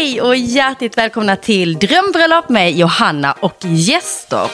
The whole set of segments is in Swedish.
Hej och hjärtligt välkomna till Drömbröllop med Johanna och gäster.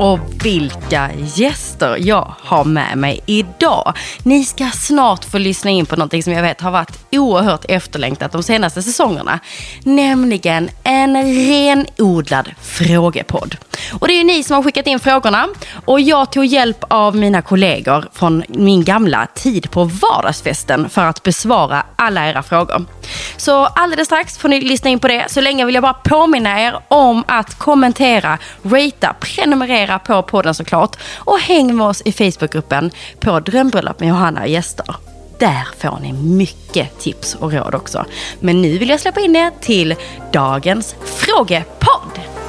Och vilka gäster jag har med mig idag. Ni ska snart få lyssna in på någonting som jag vet har varit oerhört efterlängtat de senaste säsongerna. Nämligen en renodlad frågepodd. Och det är ju ni som har skickat in frågorna. Och jag tog hjälp av mina kollegor från min gamla tid på vardagsfesten för att besvara alla era frågor. Så alldeles strax får ni lyssna in på det. Så länge vill jag bara påminna er om att kommentera, ratea, prenumerera på podden såklart. Och häng med oss i Facebookgruppen på Drömbröllop med Johanna och gäster. Där får ni mycket tips och råd också. Men nu vill jag släppa in er till dagens frågepodd.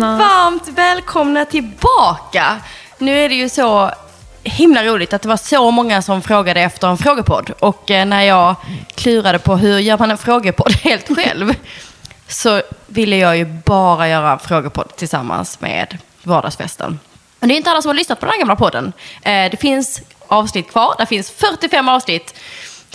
Varmt välkomna tillbaka. Nu är det ju så himla roligt att det var så många som frågade efter en frågepodd. Och eh, när jag klurade på hur gör man en frågepodd helt själv så ville jag ju bara göra en frågepodd tillsammans med Vardagsfesten. Men det är inte alla som har lyssnat på den här gamla podden. Eh, det finns avsnitt kvar. Det finns 45 avsnitt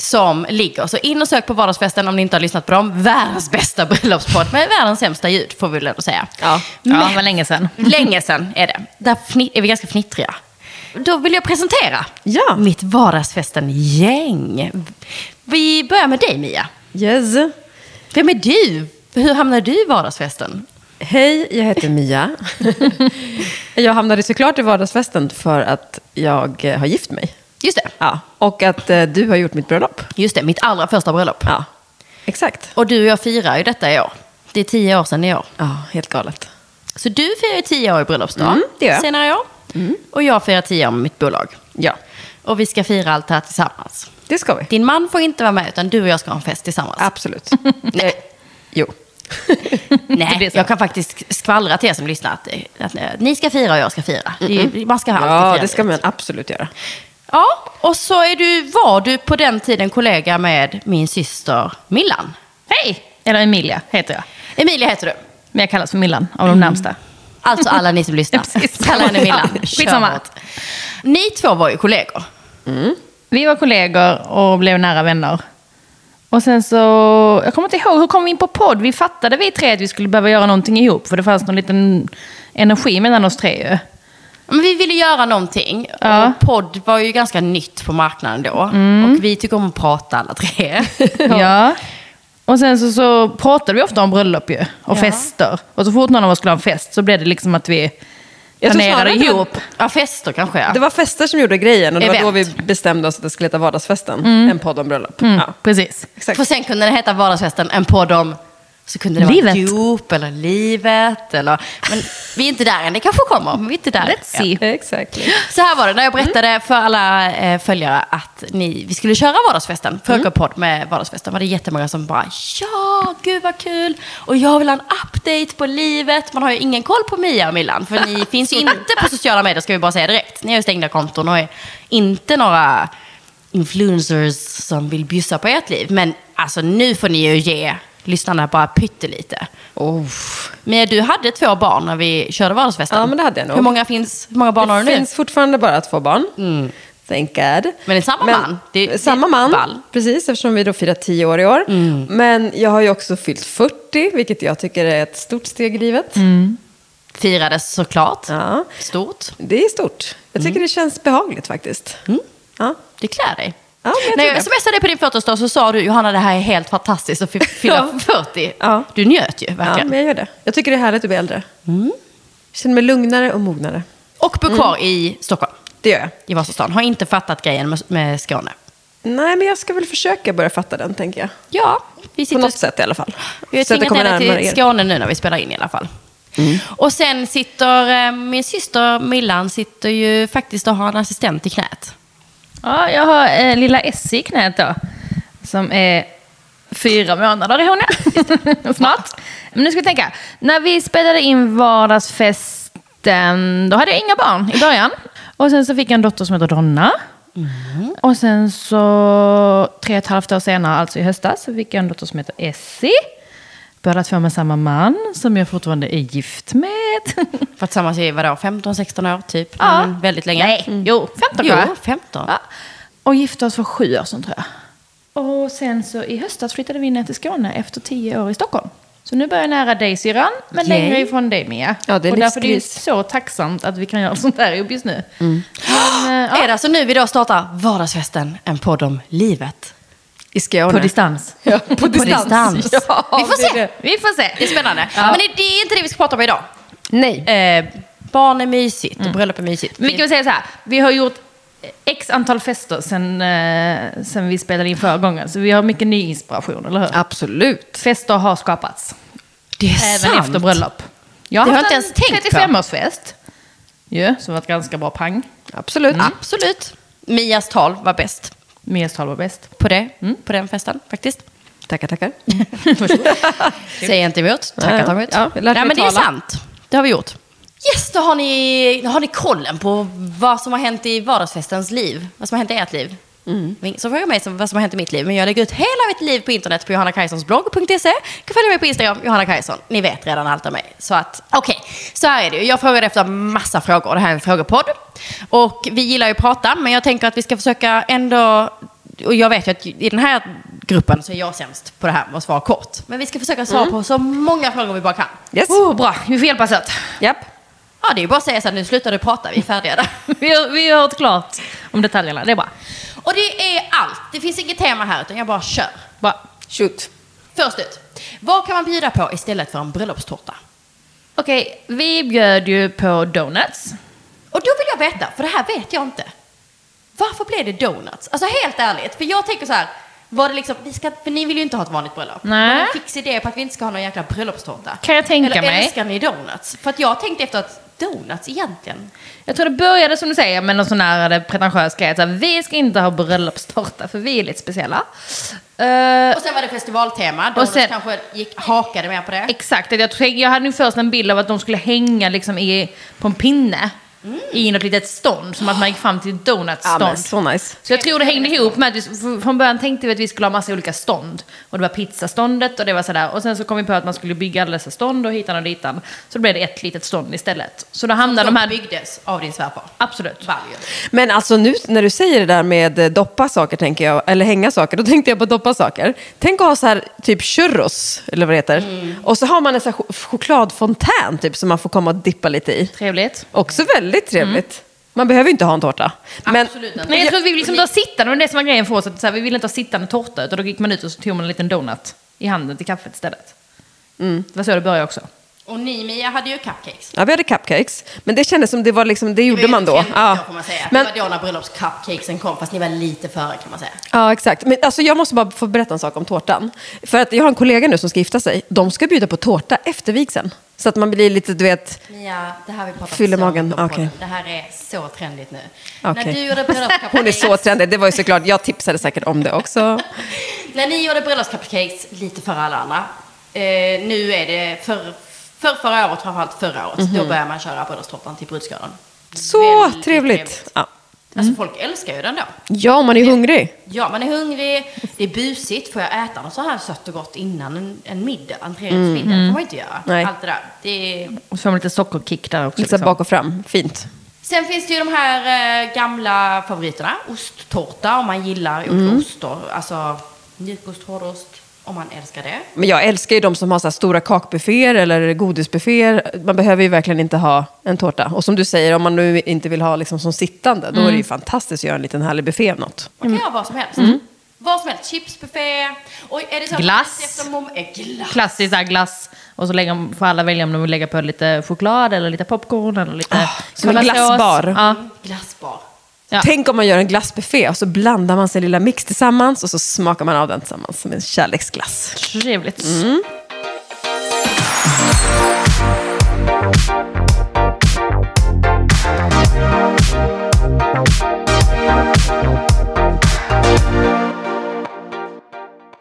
som ligger. Så in och sök på Vardagsfesten om ni inte har lyssnat på dem. Världens bästa bröllopspodd med världens sämsta ljud får vi väl ändå säga. Ja, Men- ja det var länge sedan. Länge sedan är det. Där är vi ganska fnittriga. Då vill jag presentera Ja. mitt Vardagsfesten-gäng. Vi börjar med dig Mia. Yes. Vem är du? Hur hamnade du i Vardagsfesten? Hej, jag heter Mia. jag hamnade såklart i vardagsfesten för att jag har gift mig. Just det. Ja. Och att eh, du har gjort mitt bröllop. Just det, mitt allra första bröllop. Ja, exakt. Och du och jag firar ju detta i år. Det är tio år sedan i år. Ja, helt galet. Så du firar ju tio år i bröllopsdag Mm, det gör jag. senare i år. Och jag firar tio år med mitt bolag. Ja, Och vi ska fira allt det här tillsammans. det ska vi. Din man får inte vara med, utan du och jag ska ha en fest tillsammans. Absolut. Nej. Jo. Nej, jag kan faktiskt skvallra till er som lyssnar att, att, eh, ni ska fira och jag ska fira. Det är ju- Man ska alltid Ja, fira. det ska man absolut göra. Ja, och så är du, var du på den tiden kollega med min syster Millan. Hej! Eller Emilia heter jag. Emilia heter du. Men jag kallas för Millan av de närmsta. Alltså alla ni som lyssnar. Precis. Kalla henne Millan. Skitsamma. Ni två var ju kollegor. Vi var kollegor och blev nära vänner. Och sen så, jag kommer inte ihåg, hur kom vi in på podd? Vi fattade vi tre att vi skulle behöva göra någonting ihop. För det fanns någon liten energi mellan oss tre ju. Men vi ville göra någonting. Ja. Och podd var ju ganska nytt på marknaden då. Och vi tycker om att prata alla tre. Ja. Och sen så, så pratade vi ofta om bröllop ju. Och Ja. fester. Och så fort någon av oss skulle ha en fest så blev det liksom att vi planerade det var- ihop. ja, fester kanske ja. Det var fester som gjorde grejen och det var då vi Event. bestämde oss att det skulle heta Vardagsfesten. En podd om bröllop. Mm, Ja, Precis. exakt. För sen kunde det heta Vardagsfesten, en podd om så kunde det Livet. vara dop eller livet. Eller, men vi är inte där än, det kanske kommer. Men vi är inte där. Let's see. Exakt. Så här var det när jag berättade för alla eh, följare att ni, vi skulle köra Vardagsfesten. Förra med Vardagsfesten var det jättemånga som bara ja, gud vad kul. Och jag vill ha en update på livet. Man har ju ingen koll på Mia och Millan. För ni finns ju inte på sociala medier ska vi bara säga direkt. Ni har ju stängda konton och är inte några influencers som vill bjussa på ert liv. Men alltså nu får ni ju ge lyssnarna bara pyttelite. Oh. Mia, du hade två barn när vi körde Vardagsfesten. Ja, men det hade jag nog. Hur många, finns, hur många barn har du Det nu? finns fortfarande bara två barn. Thank God. Men det är samma man. Det- det- samma man, ball. precis, eftersom vi då firar 10 år i år. Men jag har ju också fyllt 40, vilket jag tycker är ett stort steg i livet. Firades såklart. Ja, Stort. det är stort. Jag tycker det känns behagligt faktiskt. Ja. Det klär dig. Ja, jag När jag smsade på din 40-årsdag så sa du Johanna det här är helt fantastiskt att fy- fylla Ja. 40. Ja. Du njöt ju ja, verkligen. men jag gör det. Jag tycker det är härligt att bli äldre. Jag känner mig lugnare och mognare. Och bor kvar i Stockholm, Det gör jag. i Vasastan. Har inte fattat grejen med, med Skåne. Nej, men jag ska väl försöka börja fatta den, tänker jag. Ja, vi På sitter något sätt i alla fall. Vi har tvingat närmare till. Skåne nu när vi spelar in i alla fall. Och sen sitter eh, min syster Millan sitter ju faktiskt och har en assistent i knät. Ja, jag har eh, lilla Essie i knät då. Som är fyra månader är hon ja. Snart. Men nu ska vi tänka. När vi spelade in vardagsfesten, då hade jag inga barn i början. Och sen så fick jag en dotter som heter Donna. Och sen så tre och ett halvt år senare, alltså i höstas, så fick jag en dotter som heter Essie. Båda två med samma man som jag fortfarande är gift med. För att tillsammans i vadå, 15-16 år typ? Ja. Mm, väldigt länge. Nej, jo, 15 Jo, tror jag. 15. Ja. Och gifte oss för sju år sedan tror jag. Och sen så i höstas flyttade vi ner till Skåne efter tio år i Stockholm. Så nu börjar jag nära dig syrran, men Yay. längre ifrån dig Mia. Ja, det är och därför är det så tacksamt att vi kan göra sånt här ihop just nu. Men, eh, Är ja, det alltså nu vi då startar Vardagsfesten, en podd om livet? I Skåne. på distans. Ja, på distans. distans. Ja, Vi får se. det. Vi får se. Det är spännande. Ja. Men det, är inte det vi ska prata om idag. Nej. Eh, barn är mysigt och bröllop är mysigt. Vi kan säga så här, vi har gjort x antal fester sen, eh, sen vi spelade in förra gången. Så vi har mycket ny inspiration, eller hur? Absolut. Fester har skapats. det är Även sant. efter bröllop. Jag har har haft inte en ens tänkt på. 35-årsfest. Ja, som var ett ganska bra pang. Absolut. Absolut. Mias tal var bäst Mias tal var bäst. på det, på den festen faktiskt. Tackar, tackar. Säger inte emot. Tackar, Ja, tackar ja, lärde Nej, men det är sant. Det har vi gjort. Yes, då har ni, då har ni kollen på vad som har hänt i vardagsfestens liv. Vad som har hänt i ert liv. Mm. Så frågar mig vad som har hänt i mitt liv. Men jag lägger ut hela mitt liv på internet på Johanna Kajsons blogg.se. kan följa mig på Instagram, Johanna Kajson. Ni vet redan allt om mig. Så att, okej. Så här är det ju. Jag frågade efter massa frågor. Det här är en frågepodd. Och vi gillar ju att prata, men jag tänker att vi ska försöka ändå... Och jag vet ju att i den här gruppen så är jag sämst på det här med att svara kort. Men vi ska försöka svara på så många frågor vi bara kan. Yes. Oh, bra, vi får hjälpas åt. Japp. Ja, det är ju bara att säga så här, nu slutar du prata, vi är färdiga där. Vi har, vi har hört klart om detaljerna, det är bra. Och det är allt. Det finns inget tema här, utan jag bara kör. bra. Shoot. Först ut. Vad kan man bjuda på istället för en bröllopstårta? Okej, vi bjöd ju på donuts. Och då vill jag veta, för det här vet jag inte. Varför blev det donuts? Alltså helt ärligt, för jag tänker så här. Var det liksom, vi ska, för ni vill ju inte ha ett vanligt bröllop. Nej. Var det en fix idé på att vi inte ska ha någon jäkla bröllopstårta? Kan jag tänka Eller mig. älskar ni donuts? För att jag tänkte efter att donuts egentligen. Jag tror det började som du säger med någon sån här pretentiös grej. så här, Vi ska inte ha bröllopstårta för vi är lite speciella. Eh, Och sen var det festivaltema. Donuts sen- kanske gick, hakade mer på det. Exakt, jag, jag hade nu först en bild av att de skulle hänga liksom i, på en pinne i något litet stånd, som att man gick fram till ett Ja, donutstånd. men så nice. Så jag tror det hängde ihop med att vi, från början tänkte vi att vi skulle ha massa olika stånd. Och det var pizzaståndet och det var sådär. Och sen så kom vi på att man skulle bygga alla dessa stånd och hitan och ditan. Så då blev det ett litet stånd istället. Så då hamnade de Som här... byggdes av din svärfar. Absolut. Value. Men alltså nu när du säger det där med eh, doppa saker, tänker jag, eller hänga saker, då tänkte jag på doppa saker. Tänk att ha så här typ churros, eller vad det heter. Mm. Och så har man en så här ch- chokladfontän typ, som man får komma och dippa lite i. Trevligt. Också väldigt trevligt. Man behöver inte ha en tårta. Men, Absolut inte. Nej, jag tror att vi vill liksom ta sittande, det var det som var grejen för oss. Att så här, vi ville inte ha sittande tårta, utan då gick man ut och så tog man en liten donut i handen till kaffet istället. Det var så det började också. Och ni Mia hade ju cupcakes. ja, vi hade cupcakes. Men det kändes som det var liksom, det gjorde Det man då. Ja. Då, får man säga. Men, Det var då när bröllopscupcakesen kom, fast ni var lite före kan man säga. ja, exakt. Men alltså, jag måste bara få berätta en sak om tårtan. För att jag har en kollega nu som ska gifta sig. De ska bjuda på tårta efter vigseln. Så att man blir lite, du vet, Mia, det här vi Fyller magen, okej. podden. Det här är så trendigt nu. Okej. När du gjorde bröllopscupcakes. hon är så trendig. Det var ju såklart, jag tipsade säkert om det också. När ni gjorde bröllopscupcakes lite före alla andra. Eh, nu är det för, för förra året, framförallt förra året. Då börjar man köra bröllopstårtan till brudskålen. Så Väldigt trevligt. Ja. Alltså folk älskar ju den då. ja, man är hungrig. Ja, man är hungrig, det är busigt. Får jag äta något så här sött och gott innan en, en middag, entrérättsmiddag? Det får man inte göra. Nej. Allt det där. Det är... Och så får man lite sockerkick där också. Lite Liksom. bak och fram. Fint. Sen finns det ju de här eh, gamla favoriterna. Osttårta om man gillar olika ostar. Alltså mjukost, hårdost. Om man älskar det. Men jag älskar ju de som har så här stora kakbufféer eller godisbufféer. Man behöver ju verkligen inte ha en tårta. Och som du säger, om man nu inte vill ha liksom som sittande, då är det ju fantastiskt att göra en liten härlig buffé av något. Man kan göra vad som helst. Vad som helst. Chipsbuffé. Och är det så Glass. eh, glass. Klassisk så här glass. Och så lägger, får alla välja om de vill lägga på lite choklad eller lite popcorn eller lite som en glassbar. Ja. Glassbar. Ja. Tänk om man gör en glassbuffé och så blandar man sin lilla mix tillsammans och så smakar man av den tillsammans som en kärleksglass. Trevligt.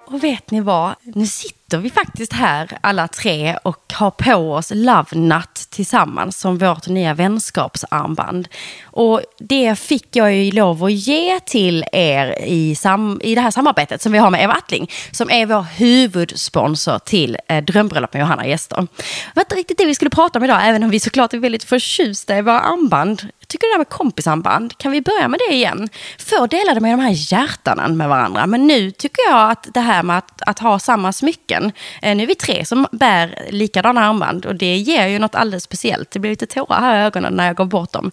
Och vet ni vad? Nu sitter sitter vi faktiskt här alla tre och har på oss Love Nut tillsammans som vårt nya vänskapsarmband. Och det fick jag ju lov att ge till er i, sam i det här samarbetet som vi har med Eva Attling, som är vår huvudsponsor till eh, Drömbröllop med Johanna Gäster. Det var inte riktigt det vi skulle prata om idag, även om vi såklart är väldigt förtjusta i våra armband. Jag tycker det där med kompisarmband, kan vi börja med det igen? Förr delade man de här hjärtanen med varandra, men nu tycker jag att det här med att, att ha samma smycken, eh, nu är vi tre som bär likadana armband och det ger ju något alldeles speciellt. Det blir lite tårar här i ögonen när jag går bort dem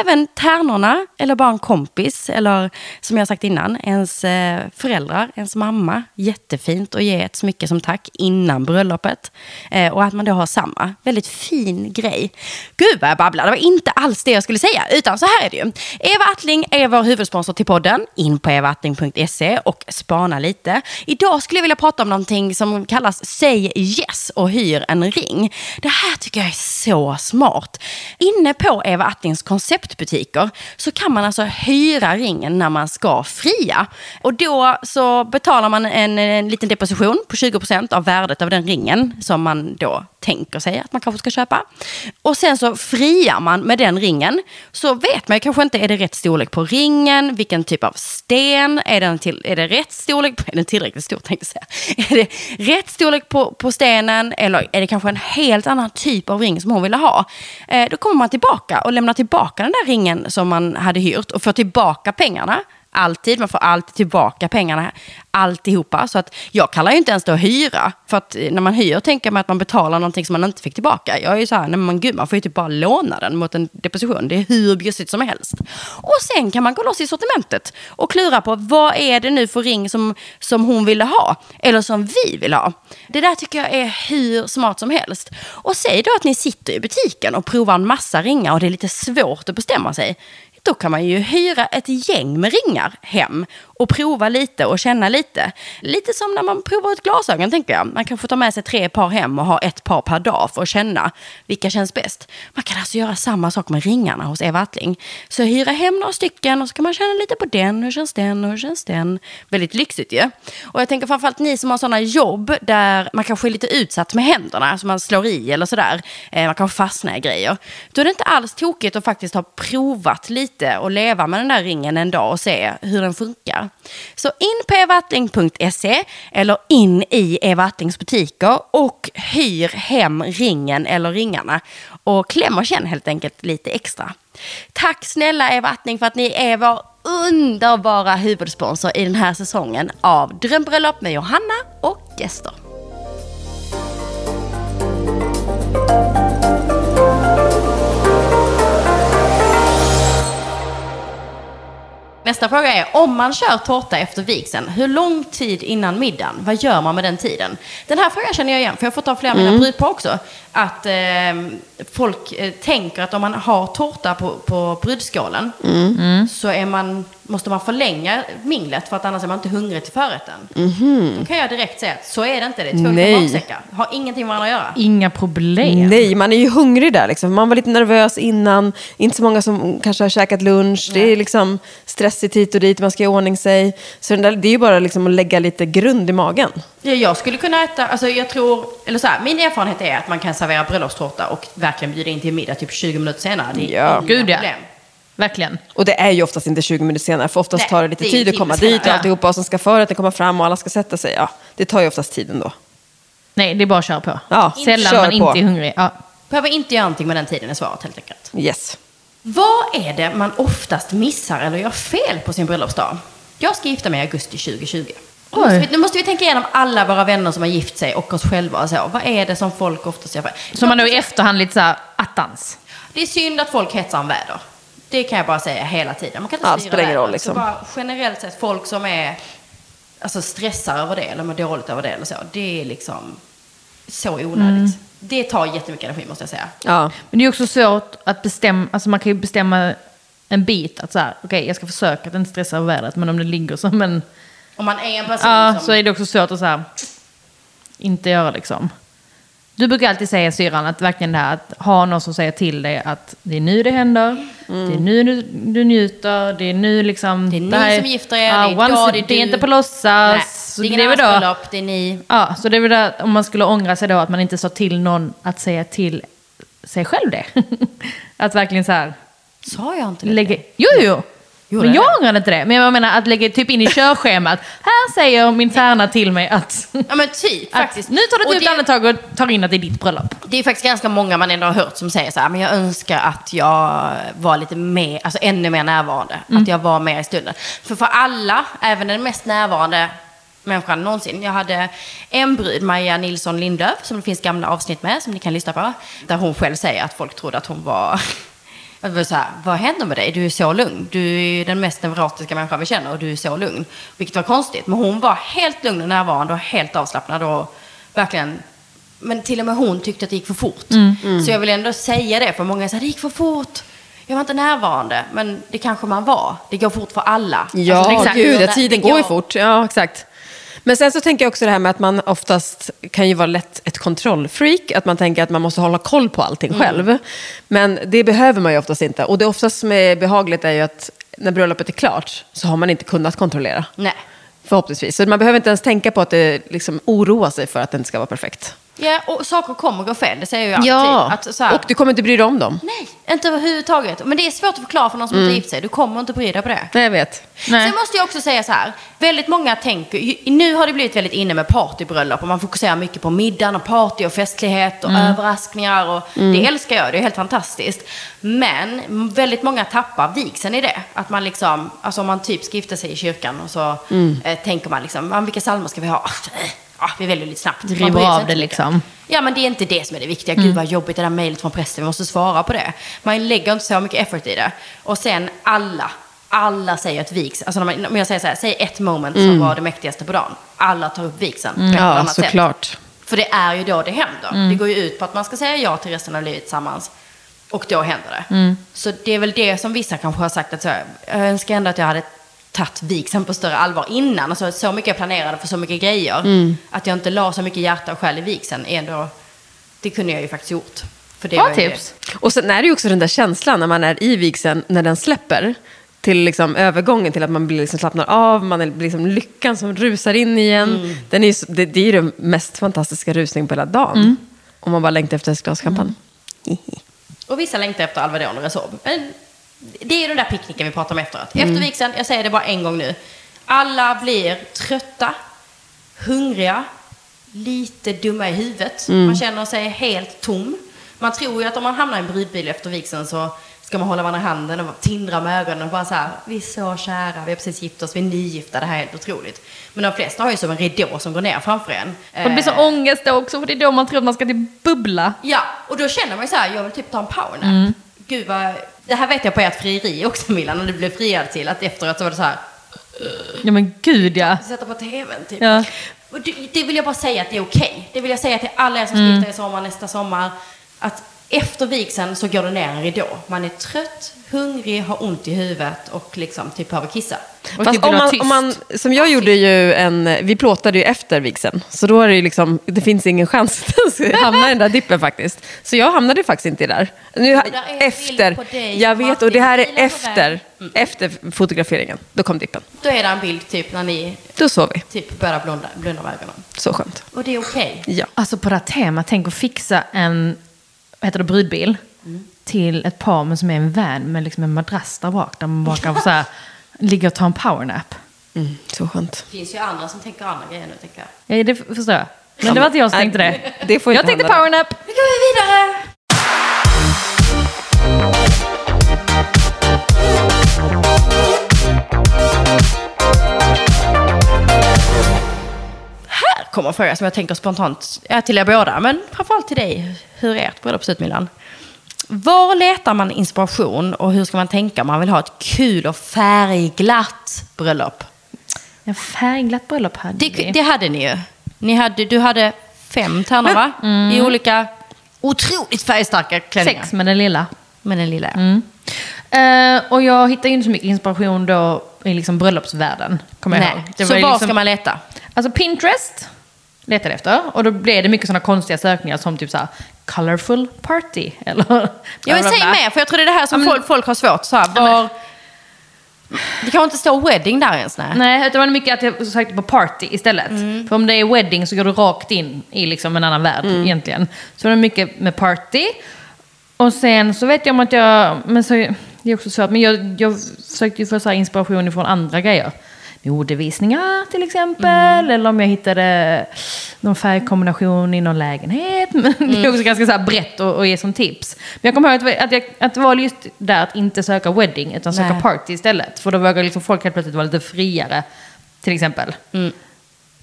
även tärnorna, eller bara en kompis, eller som jag sagt innan, ens eh, föräldrar, ens mamma. Jättefint att ge ett smycke som tack innan bröllopet. Eh, och att man då har samma. Väldigt fin grej. Gud vad jag babblar, det var inte alls det jag skulle säga, utan så här är det ju. Eva Attling är vår huvudsponsor till podden. In på evaattling.se och spana lite. Idag skulle jag vilja prata om någonting som kallas Säg yes och hyr en ring. Det här tycker jag är så smart. Inne på Eva Attlings koncept konceptbutiker så kan man alltså hyra ringen när man ska fria. Och då så betalar man en, en liten deposition på 20% av värdet av den ringen som man då tänker sig att man kanske ska köpa. Och sen så friar man med den ringen. Så vet man kanske inte, är det rätt storlek på ringen? Vilken typ av sten? Är, den till, är det rätt storlek? På, är den tillräckligt stor tänkte jag säga. Är det rätt storlek på, på stenen? Eller är det kanske en helt annan typ av ring som hon ville ha? Eh, då kommer man tillbaka och lämnar tillbaka den där ringen som man hade hyrt och får tillbaka pengarna alltid. Man får alltid tillbaka pengarna, alltihopa. Så att jag kallar ju inte ens det att hyra. För att eh, när man hyr tänker man att man betalar någonting som man inte fick tillbaka. Jag är ju så här, nej men gud, man får ju typ bara låna den mot en deposition. Det är hur bjussigt som helst. Och sen kan man gå loss i sortimentet och klura på vad är det nu för ring som, som hon ville ha. Eller som vi vill ha. Det där tycker jag är hur smart som helst. Och säg då att ni sitter i butiken och provar en massa ringar och det är lite svårt att bestämma sig då kan man ju hyra ett gäng med ringar hem och prova lite och känna lite. Lite som när man provar ett glasögon tänker jag. Man kan få ta med sig tre par hem och ha ett par per dag för att känna vilka känns bäst. Man kan alltså göra samma sak med ringarna hos Eva Attling. Så hyra hem några stycken och så kan man känna lite på den, hur känns den och hur känns den. Väldigt lyxigt ju. Och jag tänker framförallt ni som har sådana jobb där man kanske är lite utsatt med händerna, som man slår i eller sådär. Eh, man kan fastna i grejer. Då är det inte alls tokigt att faktiskt ha provat lite och leva med den där ringen en dag och se hur den funkar. Så in på evattling.se eller in i Evattlings butiker och hyr hem ringen eller ringarna. Och kläm och känn helt enkelt lite extra. Tack snälla Evattling för att ni är vår underbara huvudsponsor i den här säsongen av Drömbröllop med Johanna och gäster. Nästa fråga är, om man kör tårta efter vigseln, hur lång tid innan middagen? Vad gör man med den tiden? Den här frågan känner jag igen, för jag har fått av flera av mina mm. brudpar också. Att eh, folk eh, tänker att om man har tårta på, på brudskålen mm. så är man måste man förlänga minglet för att annars är man inte hungrig till förrätten. Mm. Då kan jag direkt säga att så är det inte. Det är två olika matsäckar. Har ingenting med varandra att göra. Inga problem. Nej, man är ju hungrig där. Liksom. Man var lite nervös innan. Inte så många som kanske har käkat lunch. Nej. Det är liksom stressigt hit och dit. Man ska i ordning sig. Så det är ju bara liksom att lägga lite grund i magen. Ja, jag skulle kunna äta, alltså jag tror, eller så här, min erfarenhet är att man kan servera bröllopstårta och verkligen bjuda in till middag typ 20 minuter senare. Det är ja. Gud ja. Problem. Verkligen. Och det är ju oftast inte 20 minuter senare, för oftast Nej, tar det lite det tid att komma dit och alltihopa. Och sen ska förrätten komma fram och alla ska sätta sig. Ja, det tar ju oftast tid ändå. Nej, det är bara att köra på. Ja, Sällan man på. inte är hungrig. Ja. Behöver inte göra någonting med den tiden är svaret helt enkelt. Yes. Vad är det man oftast missar eller gör fel på sin bröllopsdag? Jag ska gifta mig i augusti 2020. Nu måste, vi, nu måste, vi, tänka igenom alla våra vänner som har gift sig och oss själva. Och så. Vad är det som folk oftast gör fel? Som man då i efterhand lite så här, attans. Det är synd att folk hetsar om väder. Det kan jag bara säga hela tiden. Man kan inte styra spelar roll liksom. Så bara generellt sett folk som är, alltså stressar över det eller mår dåligt över det eller så. Det är liksom så onödigt. Mm. Det tar jättemycket energi måste jag säga. Ja. Men det är också svårt att bestämma, alltså man kan ju bestämma en bit att så här, okej okay, jag ska försöka att inte stressa över vädret, men om det ligger som en... Om man är en person Ja, som... så är det också svårt att så här, inte göra liksom. Du brukar alltid säga syrran att verkligen det här att ha någon som säger till dig att det är nu det händer, mm. det är nu du, du njuter, det är nu liksom... Det är ni som gifter er, ja, det är idag, det är Det är inte på låtsas. Det är det ingen bröllop, det är ni. ja, så det är väl där, om man skulle ångra sig då att man inte sa till någon att säga till sig själv det. att verkligen så här, Sa jag inte det? lägga... Jo, jo. Men jag ångrade inte det. Men jag menar att lägga typ in i körschemat. Här säger min tärna till mig att... Ja men typ att faktiskt. nu tar du ett djupt det- andetag och tar in att det är ditt bröllop. Det är faktiskt ganska många man ändå har hört som säger så här, men jag önskar att jag var lite mer, alltså ännu mer närvarande. Att jag var mer i stunden. För för alla, även den mest närvarande människan någonsin. Jag hade en brud, Maja Nilsson Lindlöf, som det finns gamla avsnitt med, som ni kan lyssna på. Där hon själv säger att folk trodde att hon var att det var så här, vad händer med dig? Du är så lugn. Du är den mest neurotiska människan vi känner och du är så lugn. Vilket var konstigt. Men hon var helt lugn och närvarande och helt avslappnad och verkligen men till och med hon tyckte att det gick för fort. Så jag vill ändå säga det, för många säger det gick för fort. Jag var inte närvarande, men det kanske man var. Det går fort för alla. Ja, Alltså, exakt. gud, tiden går ju fort. Ja, exakt. Men sen så tänker jag också det här med att man oftast kan ju vara lätt ett kontrollfreak. Att man tänker att man måste hålla koll på allting Mm. själv. Men det behöver man ju oftast inte. Och det oftast som är behagligt är ju att när bröllopet är klart så har man inte kunnat kontrollera. Nej. Förhoppningsvis. Så man behöver inte ens tänka på att det liksom oroa sig för att det inte ska vara perfekt. Ja, och saker kommer gå fel, det säger jag alltid. Att, så här, och du kommer inte bry dig om dem. Nej, inte överhuvudtaget. Men det är svårt att förklara för någon som inte gift sig. Du kommer inte bry dig på det. Nej, jag vet. Nej. Sen måste jag också säga så här. Väldigt många tänker, nu har det blivit väldigt inne med partybröllop och man fokuserar mycket på middagen och party och festlighet och överraskningar och det älskar jag, det är helt fantastiskt. Men väldigt många tappar vigseln i det. Att man liksom, alltså om man typ ska gifta sig i kyrkan och så eh, tänker man liksom, "Ja, vilka psalmer ska vi ha? Ja, vi väljer lite snabbt. Man River bryr sig av inte det liksom. Ja, men det är inte det som är det viktiga. Gud vad jobbigt det där mejlet från prästen, vi måste svara på det. Man lägger inte så mycket effort i det. Och sen alla, alla säger att vigs, alltså när man, om jag säger så här, säg ett moment som var det mäktigaste på dagen. Alla tar upp vigseln på eller Ja, sätt. såklart. För det är ju då det händer. Det går ju ut på att man ska säga ja till resten av livet tillsammans. Och då händer det. Så det är väl det som vissa kanske har sagt att så, här, jag önskar ändå att jag hade tagit vigseln på större allvar innan. Alltså, så mycket jag planerade för så mycket grejer. Att jag inte la så mycket hjärta och själ i vigseln. är Ändå, det kunde jag ju faktiskt gjort. För det var ju tips. Och sen är det ju också den där känslan när man är i vigseln, när den släpper. Till liksom övergången till att man blir liksom slappnar av, man är liksom lyckan som rusar in igen. Den är ju, det, det är ju den mest fantastiska rusningen på hela dagen. Om man bara längtar efter ett glas champagne. Och vissa längtar efter Alvedon och Resorb. Men det är ju den där picknicken vi pratar om efteråt. Efter vigseln, jag säger det bara en gång nu. Alla blir trötta, hungriga, lite dumma i huvudet. Man känner sig helt tom. Man tror ju att om man hamnar i en brudbil efter vigseln så ska man hålla varandra i handen och tindra med ögonen och bara så här, vi är så kära, vi har precis gift oss, vi är nygifta, det här är helt otroligt. Men de flesta har ju som en ridå som går ner framför en. Och det blir så Eh, ångest då också, för det är då man tror att man ska typ bubbla. Ja, och då känner man ju så här, jag vill typ ta en powernap. Gud vad, det här vet jag på ert frieri också Milan, när du blev friad till, att efteråt så var det så här, Ja men gud ja. sätta på tvn typ. Ja. Det, det vill jag bara säga att det är okej. Det vill jag säga till alla er som Mm. gifta er i sommar, nästa sommar. Att efter vigseln så går det ner en ridå. Man är trött, hungrig, har ont i huvudet och liksom typ behöver kissa. Och Fast typ om man, om man, som jag gjorde ju en, vi plåtade ju efter vigseln. Så då är det ju liksom, det finns ingen chans att hamna i den där dippen faktiskt. Så jag hamnade faktiskt inte där. Nu, där är en bild efter, på dig, jag vet och det här är på väg. efter, efter fotograferingen. Då kom dippen. Då är det en bild typ när ni Då sov vi. typ börjar blunda, blunda med ögonen. Så skönt. Och det är okej. Ja. Alltså på det här temat, tänk att fixa en vad heter det, brudbil till ett par men som är en van med liksom en madrass där bak. Där man bara kan så här, ligga och ta en powernap. Mm, så skönt. Det finns ju andra som tänker andra grejer nu tänker jag. Ja, det förstår jag. Men det var inte jag som tänkte det. det får jag tänkte powernap. Nu går vi vidare! Kommer en fråga som jag tänker spontant ja, till er båda, men framförallt till dig. Hur är ert bröllop ser ut, Milan? Var letar man inspiration och hur ska man tänka om man vill ha ett kul och färgglatt bröllop? Ja, färgglatt bröllop hade Det, vi. det hade ni ju. Ni hade, du hade fem tärnor va? I olika otroligt färgstarka klänningar. Sex med den lilla. Med den lilla. Eh, och jag hittade ju inte så mycket inspiration då i liksom bröllopsvärlden. Kommer jag Nej. ihåg. Det Så var var liksom, ska man leta? Alltså Pinterest letade efter. Och då blev det mycket sådana konstiga sökningar som typ såhär colorful party. Eller Jag vill bla, bla, säga bla. mer, för jag tror det är det här som Ja, men- folk, folk har svårt. Så här, var, Det kan inte stå wedding där ens? Nej. Nej, det var mycket att jag sökte på party istället. Mm. För om det är wedding så går du rakt in i liksom en annan värld Mm. egentligen. Så det var mycket med party. Och sen så vet jag om att jag, men så, det är också svårt, men jag, jag försökte ju få så inspiration från andra grejer. Modevisningar till exempel, Mm. eller om jag hittade någon färgkombination i någon lägenhet. Men det Mm. är också ganska så brett att, att ge som tips. Men jag kommer ihåg att, att, jag, att det var just där att inte söka wedding, utan söka Nej. party istället. För då vågar liksom folk helt plötsligt vara lite friare, till exempel. Mm.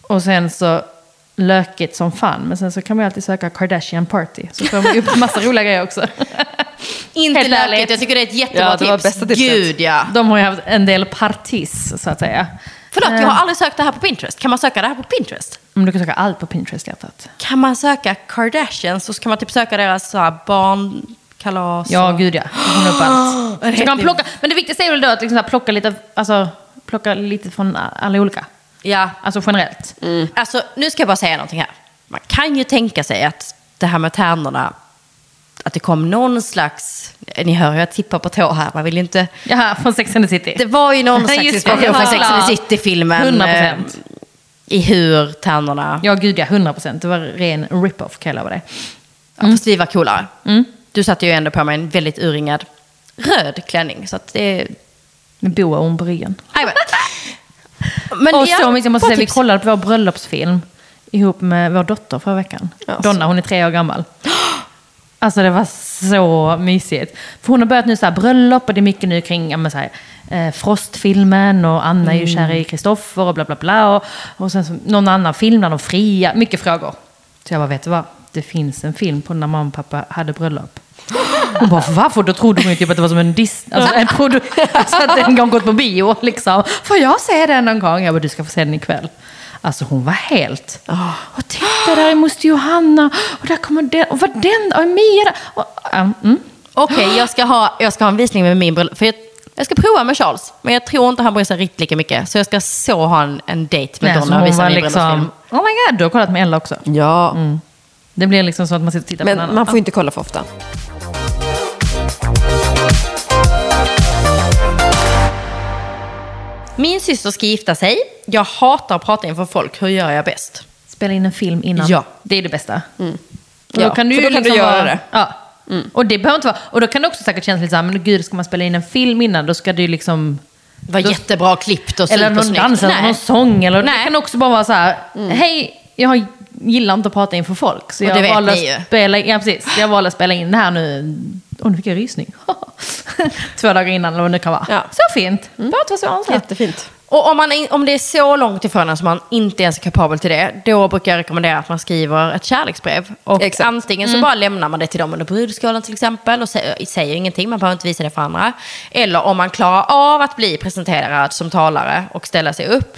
Och sen så lökigt som fan, men sen så kan man ju alltid söka Kardashian party. Så får man upp massa roliga grejer också. Inte Helt lökigt, ärligt. jag tycker det är ett jättebra Ja, det var tips. bästa tipset. Gud ja. De har ju haft en del partis, så att säga. Förlåt, jag Eh. har aldrig sökt det här på Pinterest. Kan man söka det här på Pinterest? Men du kan söka allt på Pinterest, hjärtat. Kan man söka Kardashians så kan man typ söka deras så här, barnkalas. Ja, gud ja. Upp allt. Så kan man plocka, men det viktigaste är väl då att liksom plocka, lite, alltså, plocka lite från alla olika. Ja. Alltså generellt. Alltså, nu ska jag bara säga någonting här. Man kan ju tänka sig att det här med tärnorna, att det kom någon slags, ni hör ju jag tippar på tå här, man vill ju inte... Jaha, från Sex and the City. Det var ju någon slags inspiration från ja. Sex and the City-filmen. 100%. eh, I hur tärnorna... Ja, gud ja. 100 procent. Det var ren rip-off kan jag lova dig. Ja, fast vi var coolare. Mm. Du satte ju ändå på mig en väldigt urringad röd klänning. Så att det... Med boaorm på ryggen. Men. Och mycket, jag måste säga, vi kollade på vår bröllopsfilm ihop med vår dotter förra veckan. Ja, Donna, hon är tre år gammal. Alltså det var så mysigt. För hon har börjat nu så här bröllop och det är mycket nu kring ja, men så här, eh, Frostfilmen och Anna är ju kär i Kristoffer och bla bla bla. Och, och sen så, någon annan film där de fria. Mycket frågor. Så jag bara, vet du vad? Det finns en film på när mamma och pappa hade bröllop. Hon bara, varför? Då trodde hon ju typ att det var som en Disney, alltså en produ- alltså att den gång gått på bio liksom. Får jag se den någon gång? Jag bara, du ska få se den ikväll. Alltså hon var helt... Och titta där är moster Johanna. Och där kommer den. Och vad den? Och. Och, um, mm. Okej, jag, ska ha, jag ska ha en visning med min. För jag, jag ska prova med Charles. Men jag tror inte han bryr sig riktigt lika mycket. Så jag ska så ha en, en dejt med Nej, Donna och hon visa var min liksom... Oh my god, du har kollat med Ella också. Ja, Det blir liksom så att man sitter och tittar på en men man får ju inte kolla för ofta. Min syster ska gifta sig. Jag hatar att prata inför folk. Hur gör jag bäst? Spela in en film innan. Ja. Det är det bästa. Och Ja, för då kan du göra det. Ja. Och det behöver inte vara... Och då kan det också säkert kännas lite så här, men gud, ska man spela in en film innan, då ska det ju liksom... Det var Då- jättebra klippt och Eller någon dans eller någon sång. Eller, Det Nej. kan också bara vara så här, hej, jag har- gillar inte att prata inför folk. Så Och jag det valde att spela, ja, precis, jag valde att spela in det här nu. Och nu fick jag rysning. Två dagar innan eller vad det kan vara. Ja. Så fint. Bara att vara så ansvarig. Jättefint. Och om, man, om det är så långt ifrån en som man inte ens är kapabel till det, då brukar jag rekommendera att man skriver ett kärleksbrev. Och Exakt. antingen så bara lämnar man det till dem under brudskålen till exempel och säger, säger ingenting, man behöver inte visa det för andra. Eller om man klarar av att bli presenterad som talare och ställa sig upp.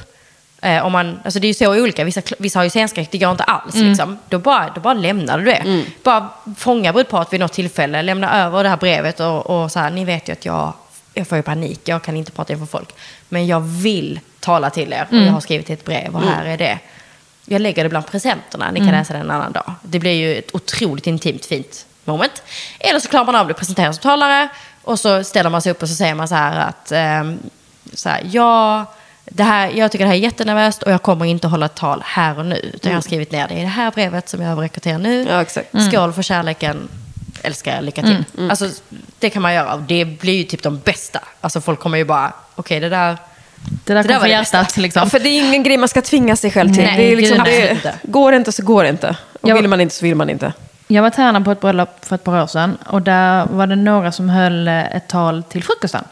Eh, om man, alltså det är ju så olika, vissa, vissa har ju scenskräck, det går inte alls. Liksom. Då, bara, då bara lämnar du det. Bara fånga brudparet vid något tillfälle, lämna över det här brevet och, och så här, ni vet ju att jag, jag får ju panik, jag kan inte prata inför folk. Men jag vill tala till er och jag har skrivit ett brev och här är det. Jag lägger det bland presenterna, ni kan läsa det en annan dag. Det blir ju ett otroligt intimt fint moment. Eller så klarar man av att bli presenterad som talare och så ställer man sig upp och så säger man så här att ehm, så här, ja, det här, jag tycker det här är jättenervöst och jag kommer inte hålla ett tal här och nu. Utan jag har skrivit ner det i det här brevet som jag överräcker er nu. Ja, exakt. Skål för kärleken, älskar lycka till. Alltså, det kan man göra och det blir ju typ de bästa. Alltså folk kommer ju bara, okej det där, Det där Det där var från det bästa. hjärtat. Liksom. Ja, för det är ingen grej man ska tvinga sig själv till. Nej, det är liksom, det inte. går det inte så går det inte. Och Jag- vill man inte så vill man inte. Jag var tärna på ett bröllop för ett par år sedan och där var det några som höll ett tal till frukosten.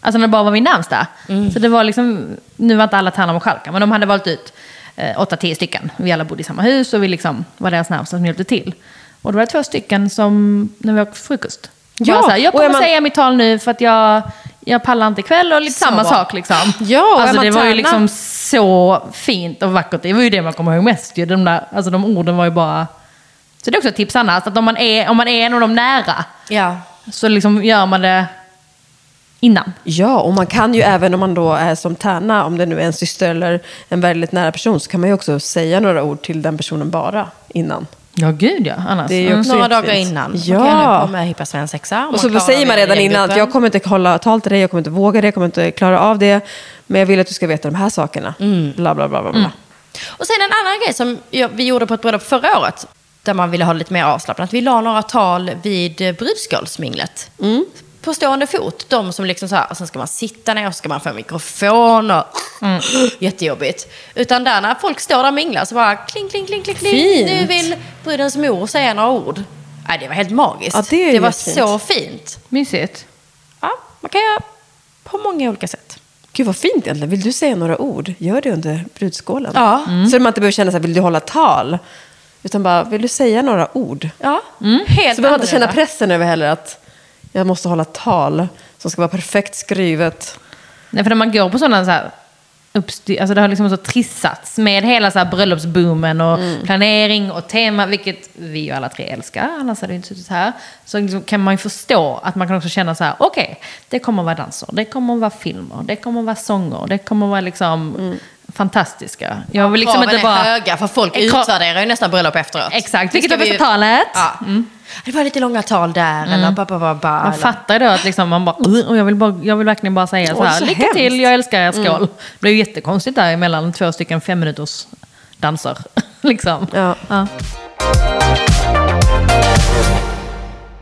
Alltså när det bara var min närmsta. Så det var liksom, nu var inte alla tärnor och chalkar, men de hade valt ut eh, åtta, tio stycken. Vi alla bodde i samma hus och vi liksom var deras närmsta som hjälpte till. Och då var det två stycken som, när vi åt frukost. Ja, här, jag kommer man- säga mitt tal nu för att jag, jag pallar inte ikväll och lite Så samma bra. sak liksom. Ja, alltså det var ju liksom så fint och vackert. Det var ju det man kommer ihåg mest ju. De, där, alltså de orden var ju bara... Så det är också ett tips annars, att om man är, om man är en av de nära ja. så liksom gör man det innan. Ja, och man kan ju även om man då är som tärna, om det nu är en syster eller en väldigt nära person, så kan man ju också säga några ord till den personen bara innan. Ja, gud ja. Annars. Det är ju Mm. också Några dagar innan. Ja. Man kan ju på med hippa svensexa. Och så säger man redan innan att jag kommer inte hålla tal till dig, jag kommer inte våga det, jag kommer inte klara av det. Men jag vill att du ska veta de här sakerna. Bla, bla, bla, bla, bla. Och sen en annan grej som vi gjorde på ett bröllop förra året. Där man ville ha lite mer avslappnat. Vi la några tal vid brudskålsminglet. På stående fot. De som liksom så här, och sen ska man sitta ner och ska man få mikrofon och jättejobbigt. Utan där när folk står där och minglar så bara kling, kling, kling, kling, kling. Fint. Nu vill brudens mor säga några ord. Nej, det var helt magiskt. Ja, det är var jättefint. så fint. Mysigt. Ja, man kan göra på många olika sätt. Gud vad fint egentligen. Vill du säga några ord? Gör det under brudskålen. Ja. Så man inte behöver känna så här, vill du hålla tal? Utan bara, vill du säga några ord? Ja, helt Så man inte känna pressen över heller att jag måste hålla tal som ska vara perfekt skrivet. Nej, för när man går på sådana så här uppstyr, alltså det har liksom så trissats med hela så här bröllopsboomen och planering och tema, vilket vi ju alla tre älskar, annars hade vi inte suttit här. Så liksom kan man ju förstå att man kan också känna så här, okej, det kommer vara danser, det kommer vara filmer, det kommer vara sånger, det kommer vara liksom fantastiska. Jag vill liksom inte är bara... höga för folk uttaderar ju nästan bröllop efteråt. Exakt, vilket vi bästa talet? Ja. Det var lite långa tal där eller ba, ba, ba, ba, Man fattar då att liksom man bara, och jag vill, bara, jag vill verkligen bara säga så här, så lycka hemskt. till, jag älskar er, skål. Det blev jättekonstigt där mellan två stycken fem minuters danser. liksom. Ja. Ja.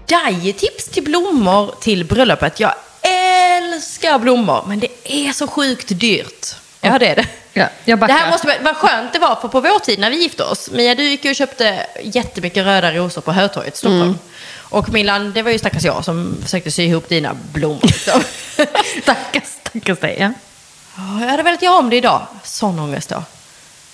Dajetips till blommor till bröllopet. Jag älskar blommor, men det är så sjukt dyrt. Ja, det är det. Ja, jag Det här måste vara, vad skönt det var, för på vår tid när vi gifte oss, Mia du gick ju och köpte jättemycket röda rosor på Hötorget i Stockholm. Och Milan, det var ju stackars jag som försökte sy ihop dina blommor. Liksom. stackars, stackars dig. Ja. Ja, jag hade velat göra om det idag. Sån ångest då.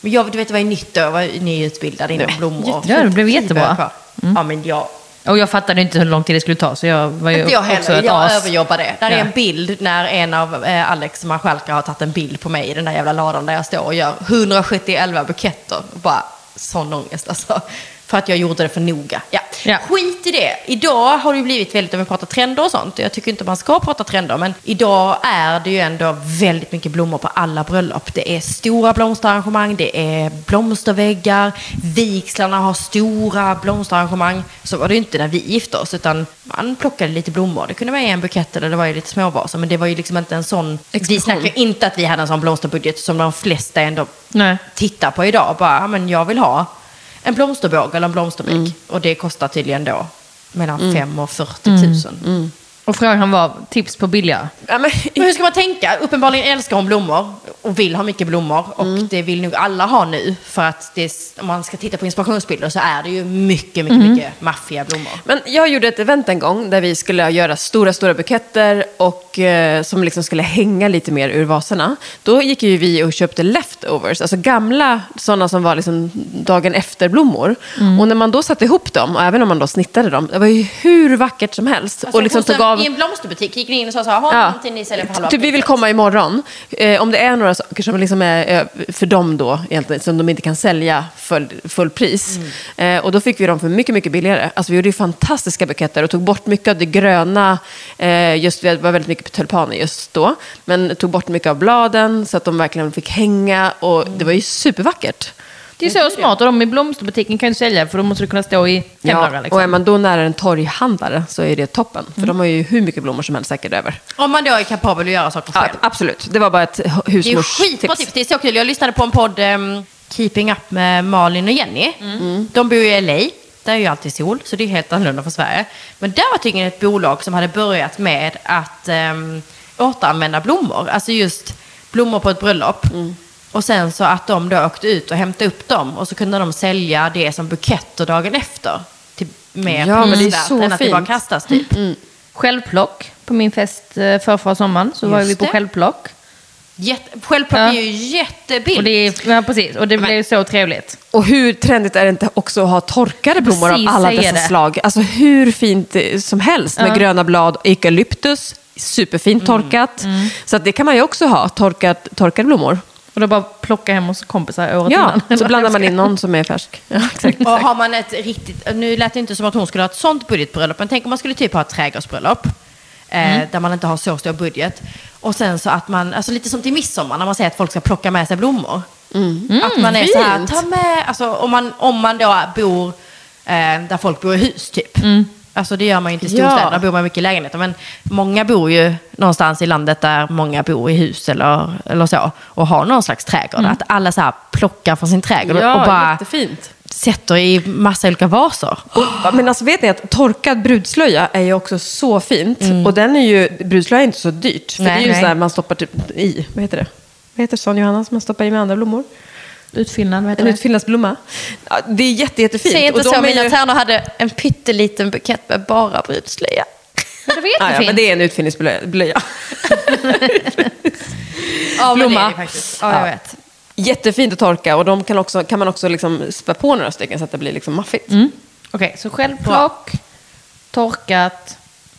Men jag, du vet, det var ju nytt då. Jag var nyutbildad inom blommor. Ja, det blev jättebra. Kvar. Ja, men jag, Och jag fattade inte hur lång tid det skulle ta, så jag var ju inte jag också heller. ett Jag as. överjobbar det. Där är Ja. en bild när en av eh, Alex marskalkar har tagit en bild på mig i den där jävla ladan där jag står och gör 171 buketter. Bara sån ångest alltså. För att jag gjorde det för noga. Ja. Ja. Skit i det. Idag har det ju blivit väldigt, om vi pratar trender och sånt. Jag tycker inte man ska prata trender, men idag är det ju ändå väldigt mycket blommor på alla bröllop. Det är stora blomsterarrangemang, det är blomsterväggar, vigslarna har stora blomsterarrangemang. Så var det ju inte när vi gifte oss, utan man plockade lite blommor. Det kunde vara en bukett eller det var ju lite småvaser, men det var ju liksom inte en sån... Vi Explosion. snackar inte att vi hade en sån blomsterbudget som de flesta ändå Nej. tittar på idag. Bara, men jag vill ha en blomsterbåge eller en blomsterbäck. Mm. Och det kostar tydligen då mellan 5 och 40 000. Mm. Och frågan var, tips på billiga? Ja, men, Men hur ska man tänka? Uppenbarligen älskar hon blommor och vill ha mycket blommor. Och Mm. det vill nog alla ha nu. För att det, är- om man ska titta på inspirationsbilder så är det ju mycket, mycket, Mm. mycket maffiga blommor. Men jag gjorde ett event en gång där vi skulle göra stora, stora buketter och eh, som liksom skulle hänga lite mer ur vaserna. Då gick ju vi och köpte leftovers, alltså gamla sådana som var liksom dagen efter-blommor. Och när man då satte ihop dem, och även om man då snittade dem, det var ju hur vackert som helst. Alltså, och liksom tog av... I en blomsterbutik gick ni in och sa så här, ha Ja. någonting ni säljer för halva Typ vi vill priset." komma imorgon. Eh, om det är några saker som liksom är eh, för dem då, egentligen, som de inte kan sälja full, full pris. Mm. Eh, och då fick vi dem för mycket, mycket billigare. Alltså vi gjorde ju fantastiska buketter och tog bort mycket av det gröna. Eh, just, det var väldigt mycket tulpaner just då. Men tog bort mycket av bladen så att de verkligen fick hänga. Och det var ju supervackert. Det är så smart, och de i blomsterbutiken kan ju sälja, för då måste du kunna stå i fem dagar. Liksom. Och är man då nära en torghandlare så är det toppen. För de har ju hur mycket blommor som helst säkert över. Om man då är kapabel att göra saker Ja, själv. absolut, det var bara ett Det är husmorstips. skitbra tips. Det är så kul. Jag lyssnade på en podd, um, Keeping Up med Malin och Jenny. De bor ju i LA. Där är ju alltid sol, så det är helt annorlunda för Sverige. Men där var tydligen ett bolag som hade börjat med att um, återanvända blommor. Alltså just blommor på ett bröllop. Och sen så att de då åkte ut och hämtade upp dem och så kunde de sälja det som buketter dagen efter. Till mer Ja, men det är så än att det bara kastas typ. Självplock på min fest eh, förra sommaren, så var Just vi på det. självplock. Jätte, självplock Ja. är ju jättebilligt. Och det, är- ja, precis, och det blev så trevligt. Och hur trendigt är det inte också att ha torkade blommor Precis, av alla dessa det. slag? Alltså hur fint eh, som helst med Ja. gröna blad, eukalyptus, superfint torkat. Så att det kan man ju också ha, torkat, torkade blommor. Och då bara plocka hem hos kompisar året Ja, innan. så blandar man in någon som är färsk. Ja, exakt. Och har man ett riktigt, nu lät det inte som att hon skulle ha ett sånt budgetbröllop, men tänk om man skulle typ ha ett trädgårdsbröllop. Eh, Där man inte har så stor budget. Och sen så att man, alltså lite som till midsommar när man säger att folk ska plocka med sig blommor. Att man är så här, fint. ta med, alltså om man, om man då bor eh, där folk bor i hus typ. Alltså det gör man ju inte i Ja. storstäderna, där bor man mycket i lägenheter. Men många bor ju någonstans i landet där många bor i hus eller, eller så. Och har någon slags trädgård. Att alla så plockar från sin trädgård Ja, och bara jättefint. sätter i massa olika vaser. Och, men alltså vet ni att torkad brudslöja är ju också så fint. Och den är ju, brudslöja är inte så dyrt. För Nej, det är ju nej. så här man stoppar typ i, vad heter det? Vad heter sån Johanna som man stoppar i med andra blommor? Utfyllnad, vad En det? utfyllnadsblomma. Ja, det är jätte, jättefint. Säg inte Och de så, mina ju- tärnor hade en pytteliten bukett med bara brudslöja. Men det var Ja, ja, jättefint. men det är en utfyllnadsblöja. Ja, Blomma. det är det faktiskt. Ja, jag Ja. vet. Jättefint att torka och de kan, också, kan man också liksom spä på några stycken så att det blir liksom maffigt. Okej, så självplock, torkat,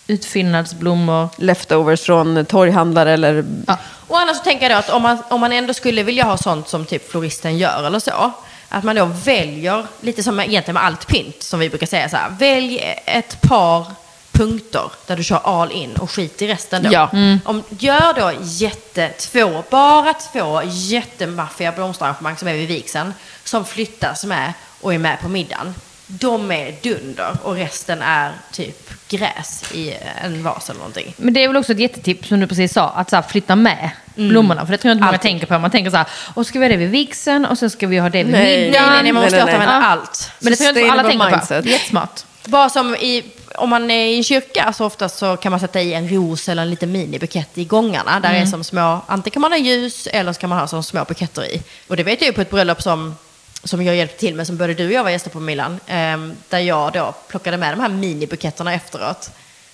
utfyllnadsblommor. Leftovers från torghandlare eller... Ja. Och annars så tänker jag då att om man, om man ändå skulle vilja ha sånt som typ floristen gör eller så. Att man då väljer, lite som egentligen med allt pynt som vi brukar säga så här. Välj ett par punkter där du kör all in och skit i resten då. Ja. Om, gör då jätte, två, bara två jättemaffiga blomsterarrangemang som är vid vigseln. Som flyttas med och är med på middagen. De är dunder och resten är typ gräs i en vas eller någonting. Men det är väl också ett jättetips som du precis sa, att så här, flytta med blommorna. För det tror jag inte många Alltid. tänker på. Man tänker så här, och ska vi ha det vid vigseln och så ska vi ha det vid Nej. middagen. Nej, nej, nej, man måste nej, återanvända Ja. allt. Men det tror jag inte alla tänker på. mindset. Det är jättesmart. Bara som i, om man är i en kyrka så oftast så kan man sätta i en ros eller en liten minibukett i gångarna. Där är som små, antingen kan man ha ljus eller så kan man ha som små buketter i. Och det vet jag ju på ett bröllop som, som jag hjälpte till med, som både du och jag var gäster på Milan. ehm, där jag då plockade med de här minibuketterna efteråt.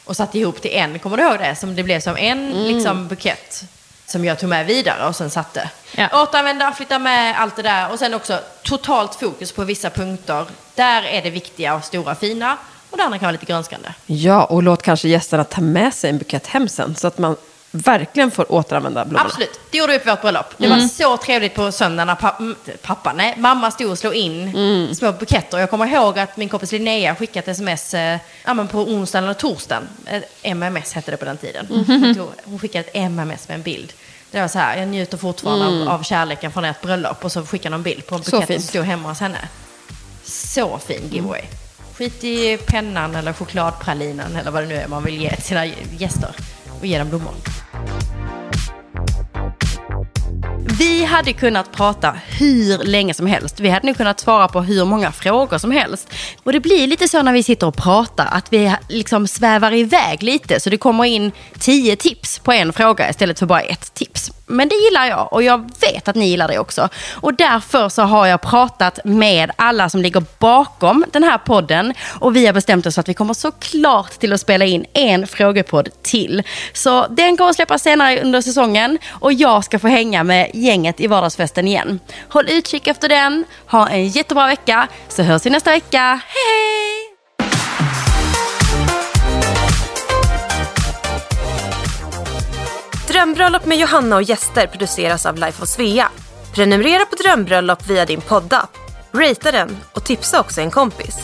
Och satte ihop till en, kommer du ihåg det? Som det blev som en liksom, bukett. Som jag tog med vidare och sen satte. Ja. Återanvända, flytta med allt det där. Och sen också totalt fokus på vissa punkter. Där är det viktiga och stora fina. Och det andra kan vara lite grönskande. Ja, och låt kanske gästerna ta med sig en bukett hem sen. Så att man verkligen får återanvända blommorna. Absolut, det gjorde vi på vårt bröllop. Det var så trevligt på söndagen när pa- mm, pappa, nej, mamma stod och slog in små buketter. Jag kommer ihåg att min kompis Linnea skickat ett sms eh, på onsdagen eller torsdagen. Eh, MMS hette det på den tiden. Hon, tog, hon skickade ett MMS med en bild. Det var så här, jag njuter fortfarande av, av kärleken från ert bröllop. Och så skickade hon en bild på en bukett som stod hemma hos henne. Så fin giveaway. Skit i pennan eller chokladpralinen eller vad det nu är man vill ge till sina gäster. Och ge dem blommor. Vi hade kunnat prata hur länge som helst. Vi hade nog kunnat svara på hur många frågor som helst. Och det blir lite så när vi sitter och pratar att vi liksom svävar iväg lite. Så det kommer in tio tips på en fråga istället för bara ett tips. Men det gillar jag och jag vet att ni gillar det också. Och därför så har jag pratat med alla som ligger bakom den här podden. Och vi har bestämt oss att vi kommer såklart till att spela in en frågepodd till. Så den kommer att släppas senare under säsongen och jag ska få hänga med gänget i vardagsfesten igen. Håll utkik efter den, ha en jättebra vecka, så hörs vi nästa vecka. Hej! Drömbröllop med Johanna och gäster produceras av Life of Svea. Prenumerera på Drömbröllop via din poddapp, ratea den och tipsa också en kompis.